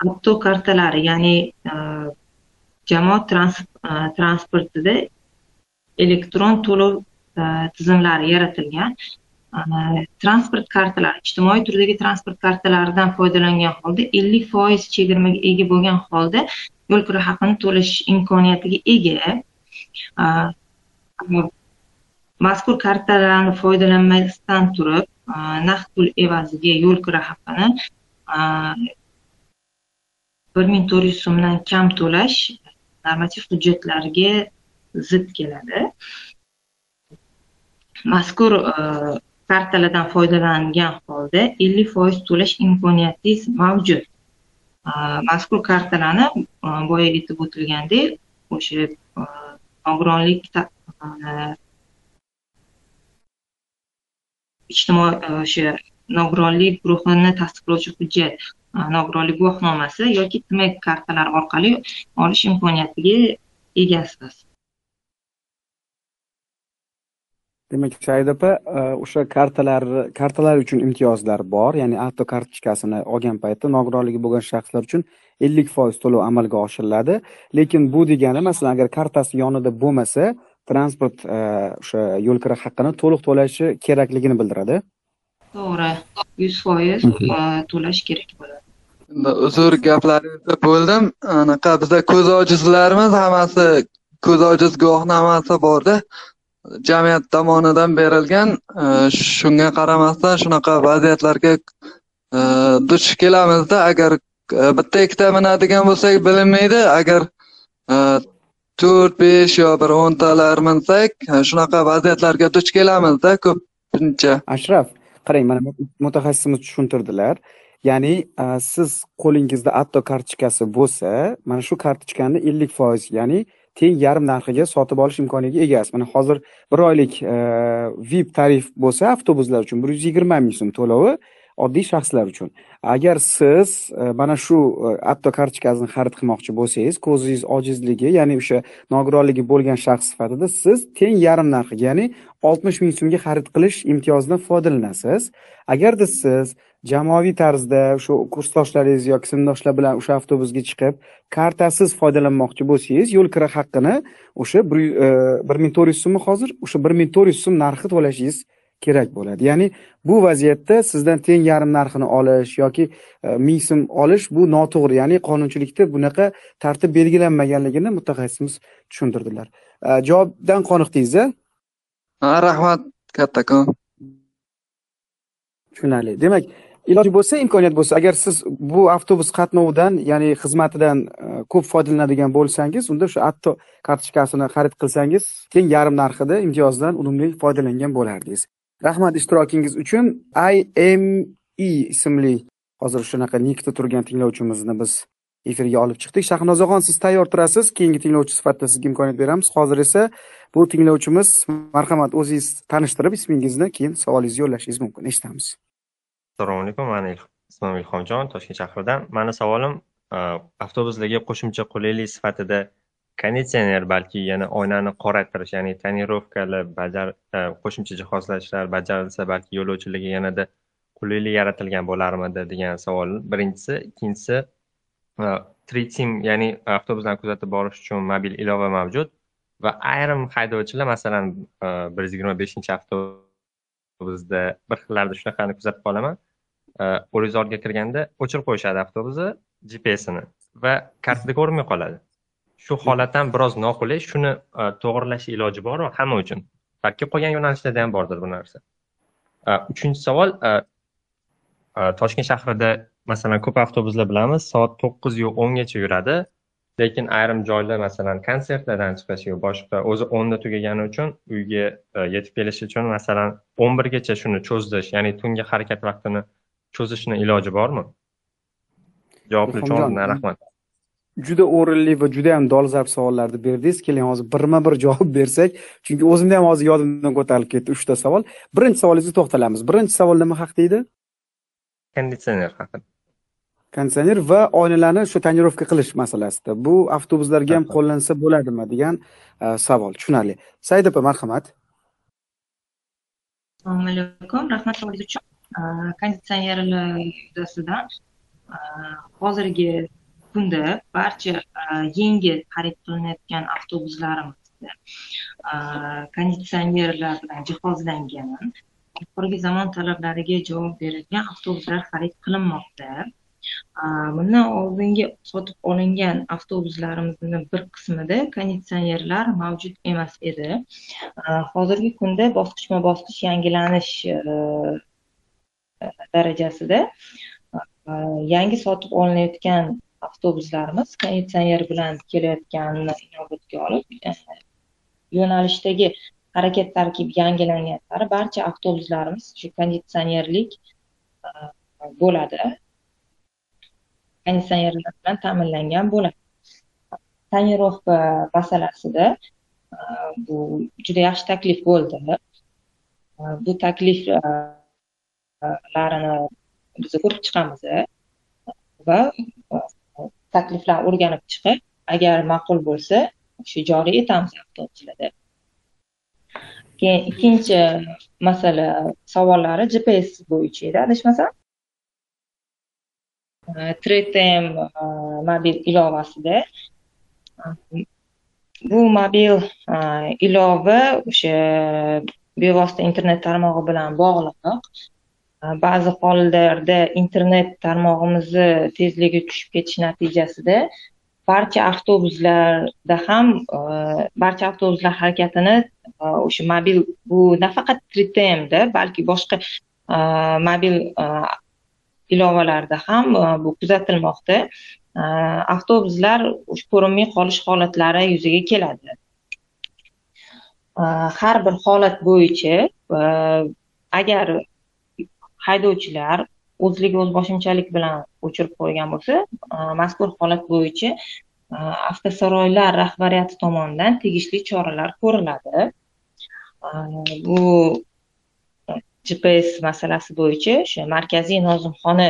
avtokartalari ya'ni jamoat transportida elektron to'lov Э, tizimlari yaratilgan э, transport kartalari ijtimoiy turdagi transport kartalaridan foydalangan holda ellik foiz chegirmaga ega bo'lgan holda yo'l kira haqini to'lash imkoniyatiga ega. Э, mazkur kartalarni foydalanmasdan turib naqd pul evaziga yo'l kira haqini bir ming to'rt yuz so'mdan kam to'lash normativ hujjatlarga zid keladi. Mazkur e, kartalardan foydalangan holda ellik foiz to'lash imkoniyatingiz mavjud. E, mazkur kartalarni e, boya aytib o'tilgandek o'sha nogironlik ijtimoiy o'sha nogironlik guruhini tasdiqlovchi hujjat nogironlik guvohnomasi yoki tmek kartalari orqali olish imkoniyatiga egasiz. Demak saida opa e, o'sha kartalar kartalar uchun imtiyozlar bor. Ya'ni avto kartochkasini olgan paytda nogironligi bo'lgan shaxslar uchun ellik foiz to'lov amalga oshiriladi. Lekin bu degani masalan agar kartasi yonida bo'lmasa transport e, o'sha yo'l kira haqqini to'liq to'lashi kerakligini bildiradi. To'g'ri. Yuz foiz to'lash kerak bo'ladi. Uzr gaplaringizda bo'ldim. Anaqa bizda ko'z ojizlarimiz hammasi ko'z ojiz guvohnomasi borda jamiyat tomonidan berilgan e, shunga qaramasdan shunaqa vaziyatlarga e, duch kelamizda. Agar e, bitta ikkita minadigan bo'lsak bilinmaydi. Agar to'rt besh yo bir o'ntalar minsak shunaqa vaziyatlarga duch kelamizda ko'pincha. Ashraf qarang mana mutaxassisimiz tushuntirdilar. Ya'ni siz qo'lingizda atto kartochkasi bo'lsa mana shu kartochkani ellik foiz ya'ni teng yarim narxiga sotib olish imkoniga egasiz. Mana hozir bir oylik vip tarif bo'lsa avtobuslar uchun bir yuz yigirma ming so'm to'lovi oddiy shaxslar uchun. Agar siz e, mana shu apto atto kartochkasini xarid qilmoqchi bo'lsangiz ko'zingiz ojizligi ya'ni o'sha nogironligi bo'lgan shaxs sifatida siz teng yarim narxiga ya'ni oltmish ming so'mga xarid qilish imtiyozidan foydalanasiz. Agarda siz jamoaviy tarzda o'sha kursdoshlaringiz yoki sinfdoshlar bilan o'sha avtobusga chiqib kartasiz foydalanmoqchi bo'lsangiz yo'l kira haqqini o'sha bir e, ming to'rt yuz so'mmi hozir? O'sha bir ming to'rt yuz so'm narxi to'lashingiz kerak bo'ladi. Ya'ni bu vaziyatda sizdan teng yarim narxini olish yoki e, ming so'm olish bu noto'g'ri. Ya'ni qonunchilikda bunaqa tartib belgilanmaganligini mutaxassisimiz tushuntirdilar. E, javobdan qoniqdingiz ha rahmat kattakon. Tushunarli. Demak iloji bo'lsa imkoniyat bo'lsa agar siz bu avtobus qatnovidan ya'ni xizmatidan e, ko'p foydalanadigan bo'lsangiz unda shu atto kartochkasini xarid qilsangiz teng yarim narxida imtiyozdan unumli foydalangan bo'lardingiz rahmat ishtirokingiz uchun. Ime ismli hozir shunaqa nikda turgan tinglovchimizni biz efirga olib chiqdik. Shahnozaxon siz tayyor turasiz. Keyingi tinglovchi sifatida sizga imkoniyat beramiz. Hozir esa bu tinglovchimiz marhamat o'zingiz tanishtirib ismingizni keyin savolingizni yo'llashingiz mumkin. Eshitamiz. Assalomu alaykum. Mani ismim ilhomjon toshkent shahridan. Mani savolim uh, avtobuslarga qo'shimcha qulaylik sifatida konditsioner balki yana oynani qoraytirish ya'ni tonirovkalar bajar e, qo'shimcha jihozlashlar bajarilsa balki yo'lovchilarga yanada qulaylik yaratilgan bo'larmidi degan savol. Birinchisi ikkinchisi e, tritim ya'ni avtobuslarni kuzatib borish uchun mobil ilova mavjud va ayrim haydovchilar masalan e, bir yuz yigirma beshinchi avtobusda bir xillarda shunaqani kuzatib qolaman. E, O'rizorga kirganda o'chirib qo'yishadi avtobusni gpsini va kartada ko'rinmay qoladi. Shu holat ham biroz noqulay shuni e, to'g'irlash iloji bormi hamma uchun. Balki qolgan yo'nalishlarda ham bordir bu narsa. E, uchinchi savol e, toshkent shahrida masalan ko'p avtobuslar bilamiz soat to'qqiz yu o'ngacha yuradi. Lekin ayrim joylar masalan konsertlardan chiqish yo boshqa o'zi o'nda tugagani uchun uyga yetib kelish uchun masalan o'n birgacha shuni cho'zish ya'ni tungi harakat vaqtini cho'zishni iloji bormi? Javobli uchun rahmat juda o'rinli va juda ham dolzarb savollarni berdingiz. Keling hozir birma bir javob bersak chunki o'zimni ham hozir yodimdan ko'tarilib ketdi uchta savol. Birinchi savolingizga to'xtalamiz. Birinchi savol nima haqida edi? Konditsioner haqida. Konditsioner va oynalarni shu tonirovka qilish masalasida. Bu avtobuslarga ham qo'llansa bo'ladimi degan e, savol. Tushunarli. Said opa marhamat. Assalomu alaykum. Rahmat savolingiz uchun. E, konditsionerlar yuzasidan e, hozirgi kunda barcha e, yengil xarid qilinayotgan avtobuslarimizda e, konditsionerlar bilan jihozlangan oxirgi zamon talablariga javob beradigan avtobuslar xarid qilinmoqda. E, Bundan oldingi sotib olingan avtobuslarimizni bir qismida konditsionerlar mavjud emas edi. Hozirgi kunda bosqichma bosqich yangilanish darajasida yangi sotib olinayotgan avtobuslarimiz konditsioner bilan kelayotganini inobatga olib e, yo'nalishdagi harakat tarkibi yangilanganlari barcha avtobuslarimiz shu konditsionerlik e, bo'ladi. Konditsionerlar bilan ta'minlangan bo'ladi. Tonirovka e, masalasida bu juda yaxshi taklif bo'ldi. Bu takliflarini biz ko'rib chiqamiz. Va takliflar o'rganib chiqib agar ma'qul bo'lsa shu joriy etamiz avtobuslarda keyin ikkinchi masala savollari gps bo'yicha edi adashmasam. E, Tretm e, mobil ilovasida. Bu mobil e, ilova o'sha bevosita internet tarmog'i bilan bog'liq. Ba'zi hollarda internet tarmog'imizni tezligi tushib ketishi natijasida barcha avtobuslarda ham э, barcha avtobuslar harakatini э, o'sha mobil bu nafaqat tritmda balki boshqa э, mobil ilovalarda ham bu kuzatilmoqda. Avtobuslar ko'rinmay qolish holatlari yuzaga keladi. Har bir holat bo'yicha agar haydovchilar o'zligi o'zboshimchalik bilan o'chirib qo'ygan bo'lsa e, mazkur holat bo'yicha e, avtosaroylar rahbariyati tomonidan tegishli choralar ko'riladi. E, bu gps masalasi bo'yicha o'sha markaziy nozimxona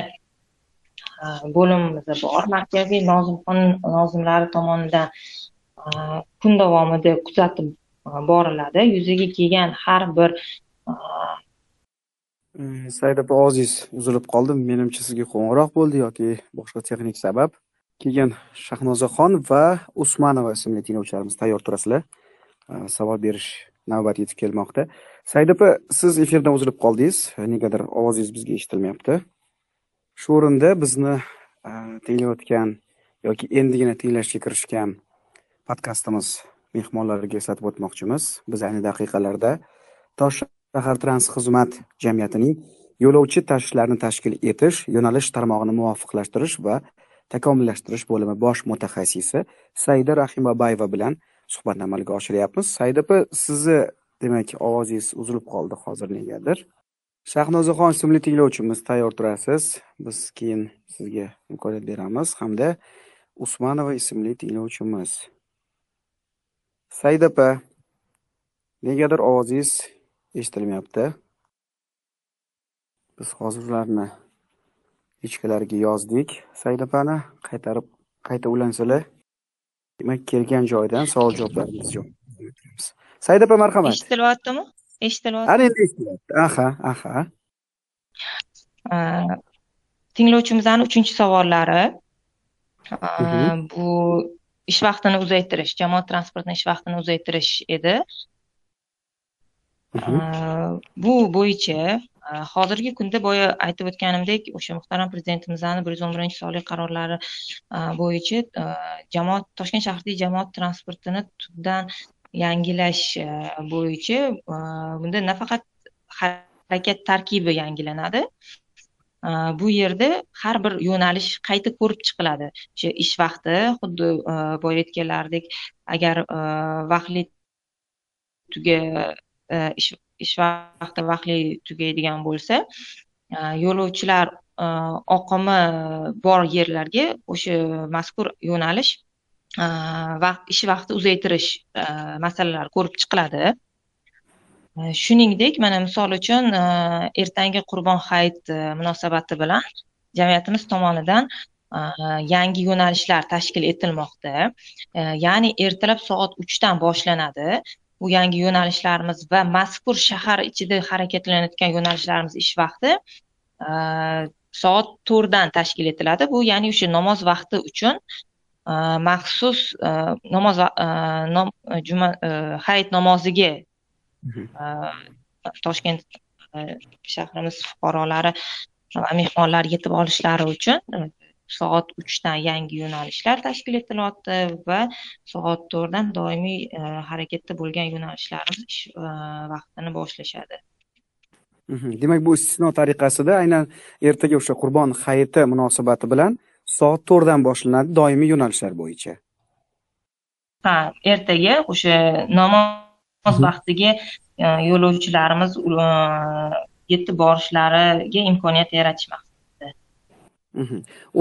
bo'limimiz bor. Markaziy nozimxona nozimlari tomonidan kun davomida kuzatib boriladi. Yuzaga kelgan har bir Saida opa ovozingiz uzilib qoldi menimcha sizga qo'ng'iroq bo'ldi yoki boshqa texnik sabab keyin shahnozaxon va usmanova ismli tinglovchilarimiz tayyor turasizlar savol berish navbati yetib kelmoqda Saida opa siz efirdan uzilib qoldingiz negadir ovozingiz bizga eshitilmayapti shu o'rinda bizni tinglayotgan yoki endigina tinglashga kirishgan podkastimiz mehmonlariga eslatib o'tmoqchimiz biz ayni daqiqalarda tosh shahar transxizmat jamiyatining yo'lovchi tashishlarni tashkil etish yo'nalish tarmog'ini muvofiqlashtirish va takomillashtirish bo'limi bosh mutaxassisi saida rahimabayeva bilan suhbatni amalga oshiryapmiz saida opa sizni demak ovozingiz uzilib qoldi hozir negadir. Shahnozaxon ismli tinglovchimiz tayyor turasiz. Biz keyin sizga imkoniyat beramiz. Hamda usmanova ismli tinglovchimiz. Saida opa negadir ovozingiz eshitilmayapti biz hozir ularni ichkalariga yozdik said opani qaytarib qayta ulansalar. Demak kelgan joyidan savol javoblarimizni said opa marhamat. Eshitilyaptimi? Eshitilyapti ana endi eshitilyapti. Aha aha. Tinglovchimizni uchinchi savollari. Bu ish vaqtini uzaytirish jamoat transportini ish vaqtini uzaytirish edi bu bo'yicha hozirgi kunda boya aytib o'tganimdek o'sha muhtaram prezidentimizni bir yuz o'n birinchi sonli qarorlari bo'yicha jamoat toshkent shahridagi jamoat transportini tubdan yangilash bo'yicha bunda nafaqat harakat tarkibi yangilanadi bu yerda har bir yo'nalish qayta ko'rib chiqiladi o'sha ish vaqti xuddi boya aytganlaridek agar vaqtli tuga E, ish vaqti vaqtli tugaydigan bo'lsa e, yo'lovchilar e, oqimi bor yerlarga o'sha mazkur yo'nalish vaqt ish vaqti uzaytirish masalalari ko'rib chiqiladi. Shuningdek mana misol uchun ertangi qurbon hayiti munosabati bilan jamiyatimiz tomonidan yangi yo'nalishlar tashkil etilmoqda. Ya'ni ertalab soat uchdan boshlanadi. Bu yangi yo'nalishlarimiz va mazkur shahar ichida harakatlanayotgan yo'nalishlarimiz ish vaqti soat to'rtdan tashkil etiladi. Bu ya'ni o'sha namoz vaqti uchun maxsus namoz juma hayit namoziga toshkent shahrimiz fuqarolari va mehmonlari yetib olishlari uchun soat uchdan yangi yo'nalishlar tashkil etilyapti va soat to'rtdan doimiy harakatda bo'lgan yo'nalishlarimiz ish vaqtini boshlashadi. Demak bu istisno tariqasida aynan ertaga o'sha qurbon hayiti munosabati bilan soat to'rtdan boshlanadi doimiy yo'nalishlar bo'yicha. Ha ertaga o'sha namoz vaqtiga yo'lovchilarimiz yetib borishlariga imkoniyat yaratish maqsadida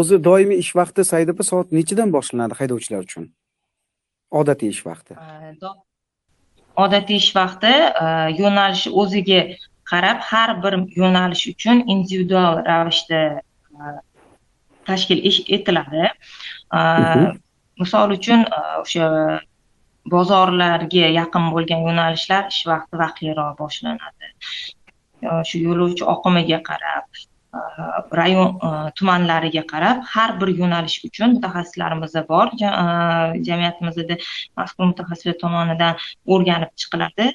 o'zi doimiy ish vaqti said opa soat nechidan boshlanadi haydovchilar uchun? Odatiy ish vaqti. Odatiy ish vaqti yo'nalish o'ziga qarab har bir yo'nalish uchun individual ravishda tashkil etiladi. Misol uchun o'sha bozorlarga yaqin bo'lgan yo'nalishlar ish vaqti vaqtliroq boshlanadi. Shu yo'lovchi oqimiga qarab Э, rayon э, tumanlariga qarab har bir yo'nalish uchun mutaxassislarimiz bor э, jamiyatimizda mazkur mutaxassislar tomonidan o'rganib chiqiladi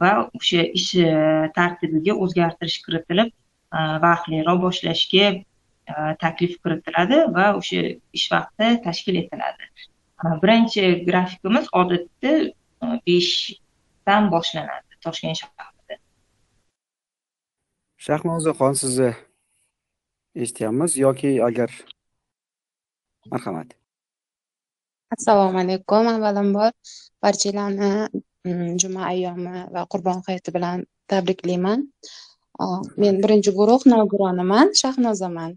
va o'sha ish e, tartibiga o'zgartirish kiritilib e, vaqtliroq boshlashga e, taklif kiritiladi va o'sha ish vaqti tashkil etiladi. Birinchi grafikimiz odatda beshdan boshlanadi toshkent shahrida. Shahnozaxon sizni eshityapmiz yoki agar marhamat. Assalomu alaykum. Avvalambor barchalarni mm, juma ayyomi va qurbon hayiti bilan tabriklayman. Men birinchi guruh nogironiman shahnozaman.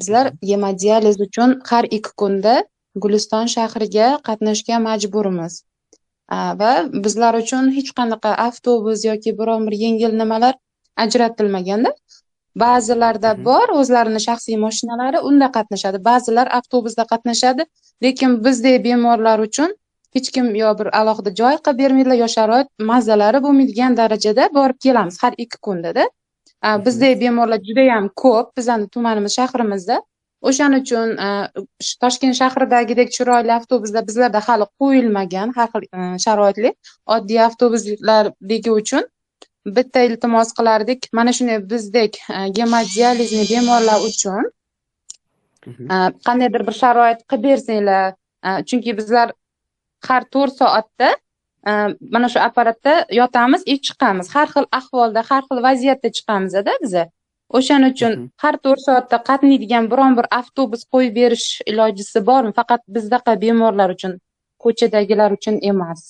Bizlar gemodializ uchun har ikki kunda guliston shahriga qatnashga majburmiz. Va bizlar uchun hech qanaqa avtobus yoki biron bir yengil nimalar ajratilmaganda ba'zilarda bor o'zlarini shaxsiy mashinalari unda qatnashadi. Ba'zilar avtobusda qatnashadi lekin bizdek bemorlar uchun hech kim yo bir alohida joy qilib bermaydilar. Yo sharoit mazalari bo'lmaydigan darajada borib kelamiz har ikki kundada. Bizdek bemorlar judayam ko'p. Bizani tumanimiz shahrimizda. O'shaning uchun toshkent shahridagidek chiroyli avtobuslar bizlarda hali qo'yilmagan har xil sharoitli oddiy avtobuslardagi uchun bitta iltimos qilardik. Mana shunday bizdek gemodializli bemorlar uchun qandaydir bir sharoit qilib bersanglar chunki bizlar har to'rt soatda mana shu apparatda yotamiz и chiqamiz. Har xil ahvolda har xil vaziyatda chiqamizda biza. O'shaning uchun har to'rt soatda qatnaydigan biron bir avtobus qo'yib berish ilojisi bormi? Faqat bizdaqa bemorlar uchun ko'chadagilar uchun emas.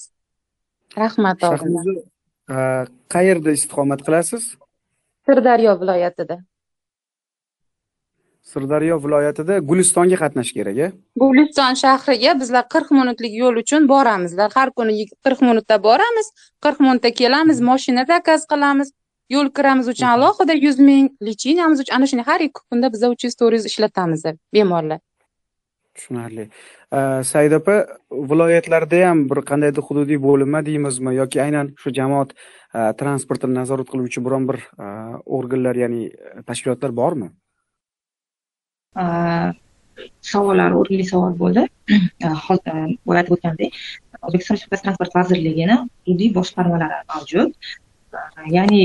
Rahmat qayerda istiqomat qilasiz? Sirdaryo viloyatida. Sirdaryo viloyatida gulistonga qatnash kerak a guliston shahriga bizlar qirq minutlik yo'l uchun boramizlar har kuni qirq minutda boramiz qirq minutda kelamiz moshina zakaz qilamiz yo'l kiramiz uchun alohida yuz ming lecheniyamiz uchun. Ana shunday har ikki kunda biza uch yuz to'rt yuz ishlatamiz bemorlar. Tushunarli Э, said opa viloyatlarda ham bir qandaydir hududiy bo'linma deymizmi? Yoki aynan shu jamoat э, transportini nazorat qiluvchi biron bir э, organlar ya'ni tashkilotlar bormi? Savollar o'rinli savol bo'ldi. Hozir aytib o'tgandek o'zbekiston respublikasi transport vazirligini hududiy boshqarmalari mavjud. Ya'ni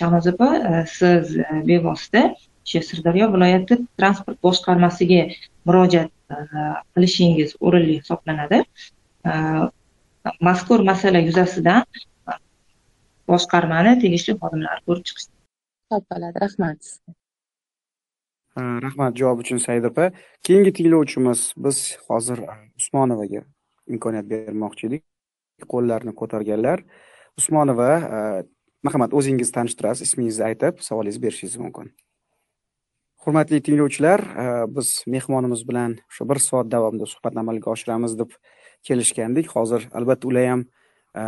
shahnoza opa siz bevosita o'sha sirdaryo viloyati transport boshqarmasiga murojaat qilishingiz o'rinli hisoblanadi. Mazkur masala yuzasidan boshqarmani tegishli xodimlari ko'rib chiqishi bo'ladi rahmat rahmat javob uchun saida opa. Keyingi tinglovchimiz biz hozir usmonovaga imkoniyat bermoqchi edik. Qo'llarini ko'targanlar. Usmonova marhamat o'zingizni tanishtirasiz ismingizni aytib savolingizni berishingiz mumkin hurmatli tinglovchilar e, biz mehmonimiz bilan o'sha bir soat davomida suhbatni amalga oshiramiz deb kelishgandik. Hozir albatta ular ham e,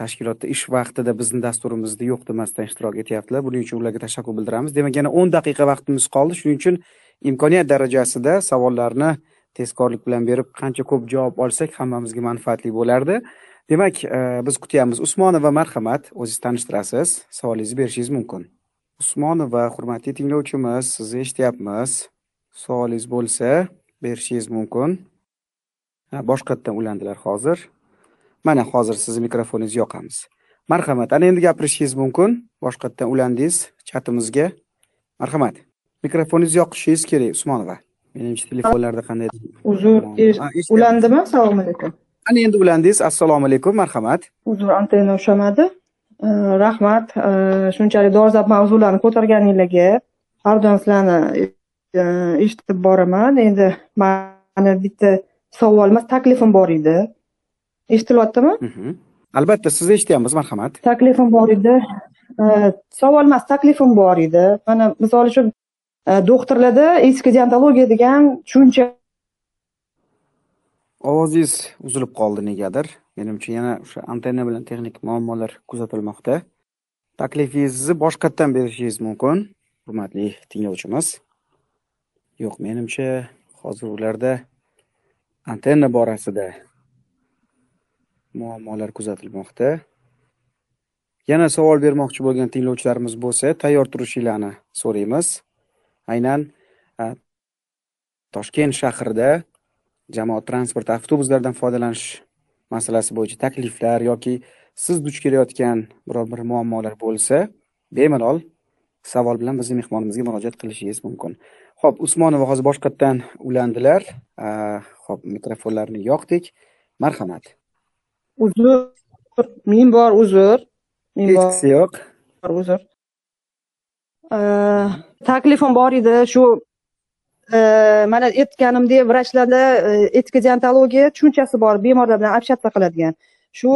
tashkilotda ish vaqtida bizni dasturimizda yo'q demasdan ishtirok etyaptilar. Buning uchun ularga tashakkur bildiramiz. Demak yana o'n daqiqa vaqtimiz qoldi. Shuning uchun imkoniyat darajasida savollarni tezkorlik bilan berib qancha ko'p javob olsak hammamizga manfaatli bo'lardi. Demak e, biz kutyapmiz usmonova marhamat o'zingizni tanishtirasiz. Savolingizni berishingiz mumkin. Usmonova hurmatli tinglovchimiz sizni eshityapmiz. Savolingiz bo'lsa berishingiz mumkin. Boshqatdan ulandilar hozir. Mana hozir sizni mikrofoningizni yoqamiz. Marhamat ana endi gapirishingiz mumkin. Boshqatdan ulandingiz chatimizga. Marhamat. Mikrofoningizni yoqishingiz kerak usmonova. Menimcha telefonlarda qanday? Uzr ulandimi? Assalomu alaykum. Ana endi ulandingiz assalomu alaykum marhamat. Uzr antenna ushlamadi rahmat shunchalik dolzarb mavzularni ko'targaninglarga har doim sizlarni eshitib boraman. Endi mani bitta savol emas taklifim bor edi. Eshitilyaptimi? Mhm. albatta sizni eshityapmiz marhamat. Taklifim bor edi. Savol emas taklifim bor edi. Mana misol uchun doktorlarda eski deontologiya degan tushuncha ovozingiz uzilib qoldi negadir menimcha yana o'sha antenna bilan texnik muammolar kuzatilmoqda. Taklifingizni boshqatdan berishingiz mumkin hurmatli tinglovchimiz. Yo'q menimcha hozir ularda antenna borasida muammolar kuzatilmoqda. Yana savol bermoqchi bo'lgan tinglovchilarimiz bo'lsa tayyor turishinglarni so'raymiz. Aynan toshkent shahrida jamoat transporti avtobuslaridan foydalanish masalasi bo'yicha takliflar yoki siz duch kelayotgan biror bir muammolar bo'lsa bemalol savol bilan bizni mehmonimizga murojaat qilishingiz mumkin. Ho'p usmonova hozir boshqatdan ulandilar. Ho'p mikrofonlarni yoqdik. Marhamat. Uzr ming bor uzr. Ming hechqisi yo'q. Bor uzr. Taklifim bor edi. Shu mana aytganimdek vrachlarda etika deontologiya tushunchasi bor bemorlar bilan общаться qiladigan. Shu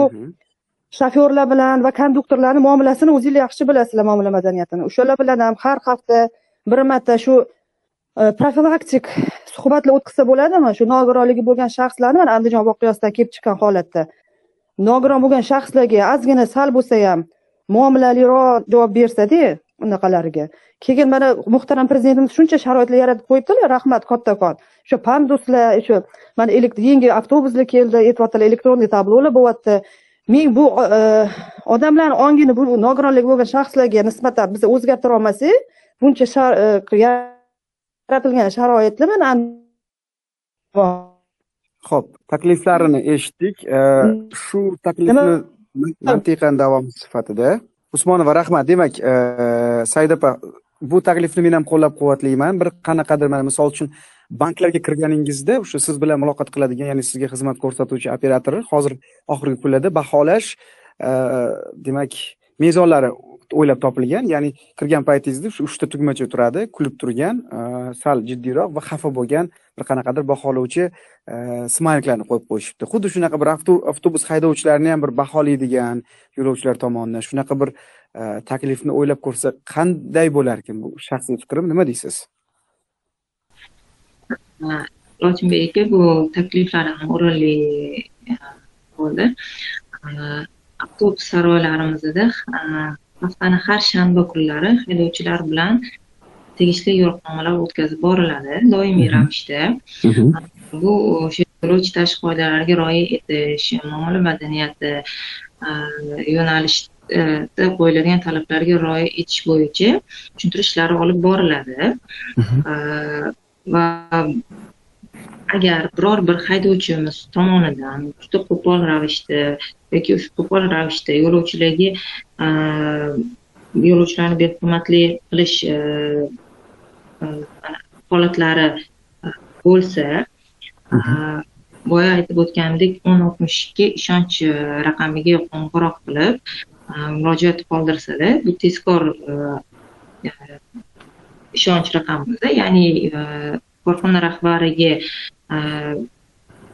shofyorlar bilan va konduktorlarni muomalasini o'zinglar yaxshi bilasizlar muomala madaniyatini. O'shalar bilan ham har hafta bir marta shu profilaktik suhbatlar o'tkazsa bo'ladimi? Shu nogironligi bo'lgan shaxslarni mana andijon voqeasida kelib chiqqan holatda. Nogiron bo'lgan shaxslarga ozgina sal bo'lsa ham muomalaliroq javob bersada unaqalariga keyin mana muhtaram prezidentimiz shuncha sharoitlar yaratib qo'yibdilar. Rahmat kattakon o'sha panduslar o'sha mana yangi avtobuslar keldi aytyaptilar elektronniy tablolar bo'lyapti. Men bu odamlarni ongini bu nogironligi bo'lgan shaxslarga nisbatan biz o'zgartira olmasak buncha yaratilgan sharoitlar mana ho'p takliflarini eshitdik. Shu taklifni mantiqan davomi sifatida usmonova rahmat. Demak e, said opa bu taklifni men ham qo'llab quvvatlayman. Bir qanaqadir mana misol uchun banklarga kirganingizda o'sha siz bilan muloqot qiladigan ya'ni sizga xizmat ko'rsatuvchi operator hozir oxirgi kunlarda baholash e, demak mezonlari o'ylab topilgan ya'ni kirgan paytingizda shu uchta tugmacha turadi kulib turgan e, sal jiddiyroq va xafa bo'lgan bir qanaqadir baholovchi e, smayliklarni qo'yib qo'yishibdi. Xuddi shunaqa bir avtobus haydovchilarini ham bir baholaydigan yo'lovchilar tomonidan shunaqa bir e, taklifni o'ylab ko'rsa qanday bo'larkan bu shaxsiy fikrim? Nima deysiz? Lochinbek aka bu takliflar ham o'rinli bo'ldi. Avtobus saroylarimizda haftani har shanba kunlari haydovchilar bilan tegishli yo'riqnomalar o'tkazib boriladi. Doimiy ravishda. Bu o'sha yo'lovchi tashish qoidalariga rioya etish muomala madaniyati yo'nalishda qo'yiladigan talablarga rioya etish bo'yicha tushuntirish ishlari olib boriladi. Va agar biror bir haydovchimiz tomonidan juda qo'pol ravishda yoki qo'pol ravishda yo'lovchilarga yo'lovchilarni behurmatlik qilish holatlari bo'lsa boya aytib o'tgandek o'n oltmish ikki ishonch raqamiga qo'ng'iroq qilib murojaat qoldirsada bu tezkor ishonch raqamida ya'ni korxona rahbariga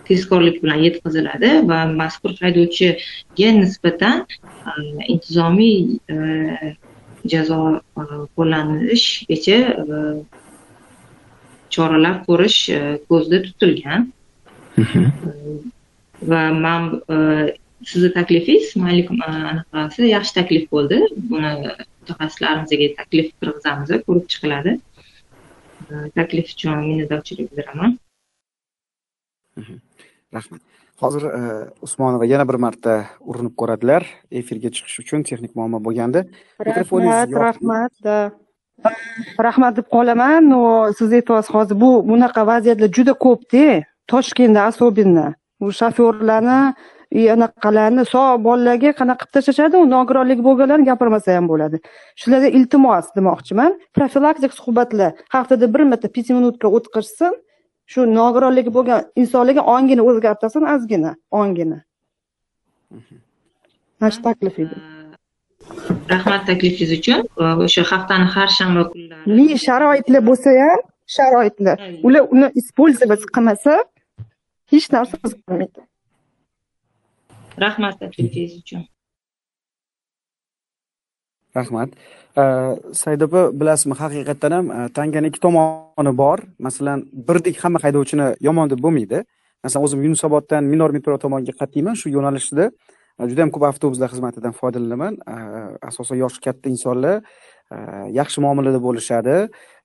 tezkorlik bilan yetkaziladi va mazkur haydovchiga nisbatan intizomiy jazo qo'llanishgacha choralar ko'rish ko'zda tutilgan va man sizni taklifingiz mayli anaqasi yaxshi taklif bo'ldi buni mutaxassislarimizga taklif kirgizamiz ko'rib chiqiladi taklif uchun minnatdorchilik bildiraman rahmat hozir usmonova yana bir marta urinib ko'radilar. Efirga chiqish uchun texnik muammo bo'lgandi. Rahmat rahmat rahmat deb qolaman. Но siz aytyapsiz hozir bu bunaqa vaziyatlar juda ko'pda toshkentda особенно bu shofyorlarni anaqalarni sog' bolalarga qanaqa qilib tashlashadi? U nogironligi bo'lganlarni gapirmasa ham bo'ladi. Shularga iltimos demoqchiman. Profilaktik suhbatlar haftada bir marta besh minutka o'tkazsin shu nogironligi bo'lgan insonlarga ongini o'zgartirsin ozgina ongini. Mana shu taklif edi. Rahmat taklifingiz uchun. O'sha haftani har shanba kunlari. Sharoitlar bo'lsa ham sharoitlar ular uni использовать qilmasa hech narsa o'zgarmaydi rahmat taklifingiz uchun rahmat. Said opa bilasizmi haqiqatdan ham e, tanganing ikki tomoni bor. Masalan birdek hamma haydovchini yomon deb bo'lmaydi. Masalan o'zim yunusoboddan minor metro tomonga qat'iyman shu yo'nalishda e, juda ham ko'p avtobuslar xizmatidan foydalanaman. E, asosan yoshi katta insonlar yaxshi muomalada bo'lishadi.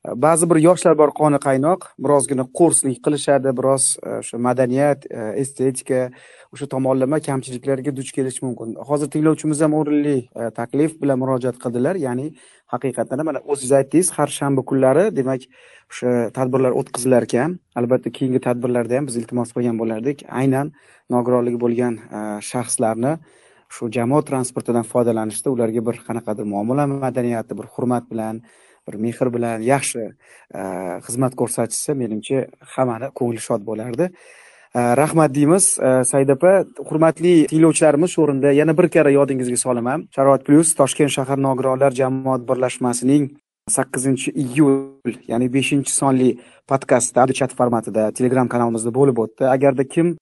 Ba'zi bir yoshlar bor qoni qaynoq birozgina qo'rslik qilishadi biroz e, o'sha madaniyat e, estetika o'sha tomonlama kamchiliklarga duch kelish mumkin. Hozir tinglovchimiz ham o'rinli e, taklif bilan murojaat qildilar ya'ni haqiqatdan ham mana o'zingiz aytdingiz har shanba kunlari demak o'sha tadbirlar o'tkazilar ekan albatta keyingi tadbirlarda ham biz iltimos qilgan bo'lardik. Aynan nogironligi bo'lgan shaxslarni shu jamoat transportidan foydalanishda ularga bir qanaqadir muomala madaniyati bir hurmat bilan bir mehr bilan yaxshi e, xizmat ko'rsatishsa menimcha hammani ko'ngli shod bo'lardi. E, rahmat deymiz. E, Said opa hurmatli tinglovchilarimiz shu o'rinda yana bir karra yodingizga solaman. Sharoit plyus toshkent shahar nogironlar jamoat birlashmasining sakkizinchi iyul ya'ni beshinchi sonli podkastda chat formatida telegram kanalimizda bo'lib o'tdi. Agarda kim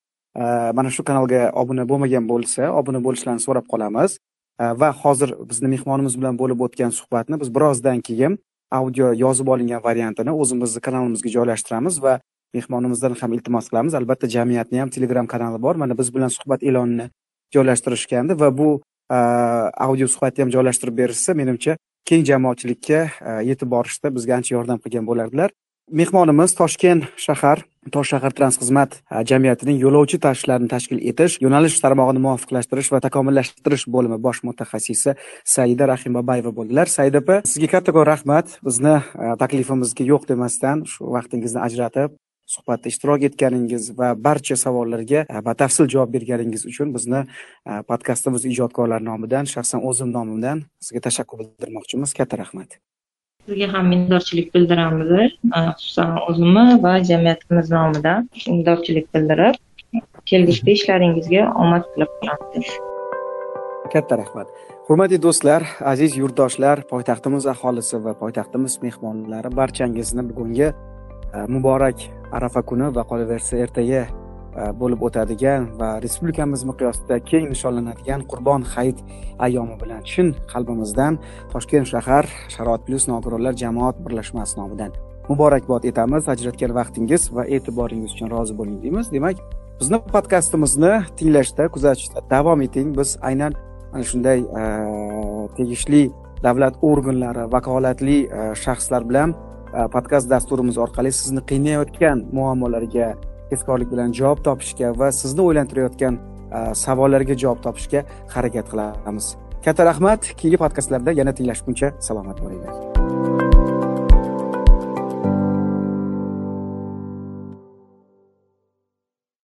mana shu kanalga obuna bo'lmagan bo'lsa obuna bo'lishlarini so'rab qolamiz. Va hozir bizni mehmonimiz bilan bo'lib o'tgan suhbatni biz birozdan keyin audio yozib olingan variantini o'zimizni kanalimizga joylashtiramiz va mehmonimizdan ham iltimos qilamiz. Albatta jamiyatni ham telegram kanali bor. Mana biz bilan suhbat e'lonini joylashtirishgandi va bu audio suhbatni ham joylashtirib berishsa menimcha keng jamoatchilikka yetib borishda bizga ancha yordam qilgan bo'lardilar. Mehmonimiz toshkent shahar tosh shahar transxizmat e, jamiyatining yo'lovchi tashishlarini tashkil etish yo'nalish tarmog'ini muvofiqlashtirish va takomillashtirish bo'limi bosh mutaxassisi saida rahimbabayeva bo'ldilar. Saida opa sizga kattakon rahmat. Bizni e, taklifimizga yo'q demasdan shu vaqtingizni ajratib suhbatda ishtirok etganingiz va barcha savollarga e, batafsil javob berganingiz uchun bizni podkastimiz ijodkorlari nomidan shaxsan o'zim nomimdan sizga tashakkur bildirmoqchimiz. Katta rahmat. Sizga ham minnatdorchilik bildiramiz xususan o'zimni va jamiyatimiz nomidan minnatdorchilik bildirib kelgusida ishlaringizga omad tilab qolamiz. Katta rahmat. Hurmatli do'stlar aziz yurtdoshlar poytaxtimiz aholisi va poytaxtimiz mehmonlari barchangizni bugungi muborak arafa kuni va qolaversa ertaga E, bo'lib o'tadigan va respublikamiz miqyosida keng nishonlanadigan qurbon hayit ayyomi bilan. Chin qalbimizdan toshkent shahar sharoit plyus nogironlar jamoat birlashmasi nomidan muborakbod etamiz. Ajratgan vaqtingiz va e'tiboringiz uchun rozi bo'ling deymiz. Demak bizni podkastimizni tinglashda kuzatishda davom eting. Biz aynan mana shunday e, tegishli davlat organlari vakolatli e, shaxslar bilan podkast dasturimiz orqali sizni qiynayotgan muammolarga tezkorlik bilan javob topishga va sizni o'ylantirayotgan savollarga javob topishga harakat qilamiz. Katta rahmat. Keyingi podkastlarda yana tinglashguncha salomat bo'linglar.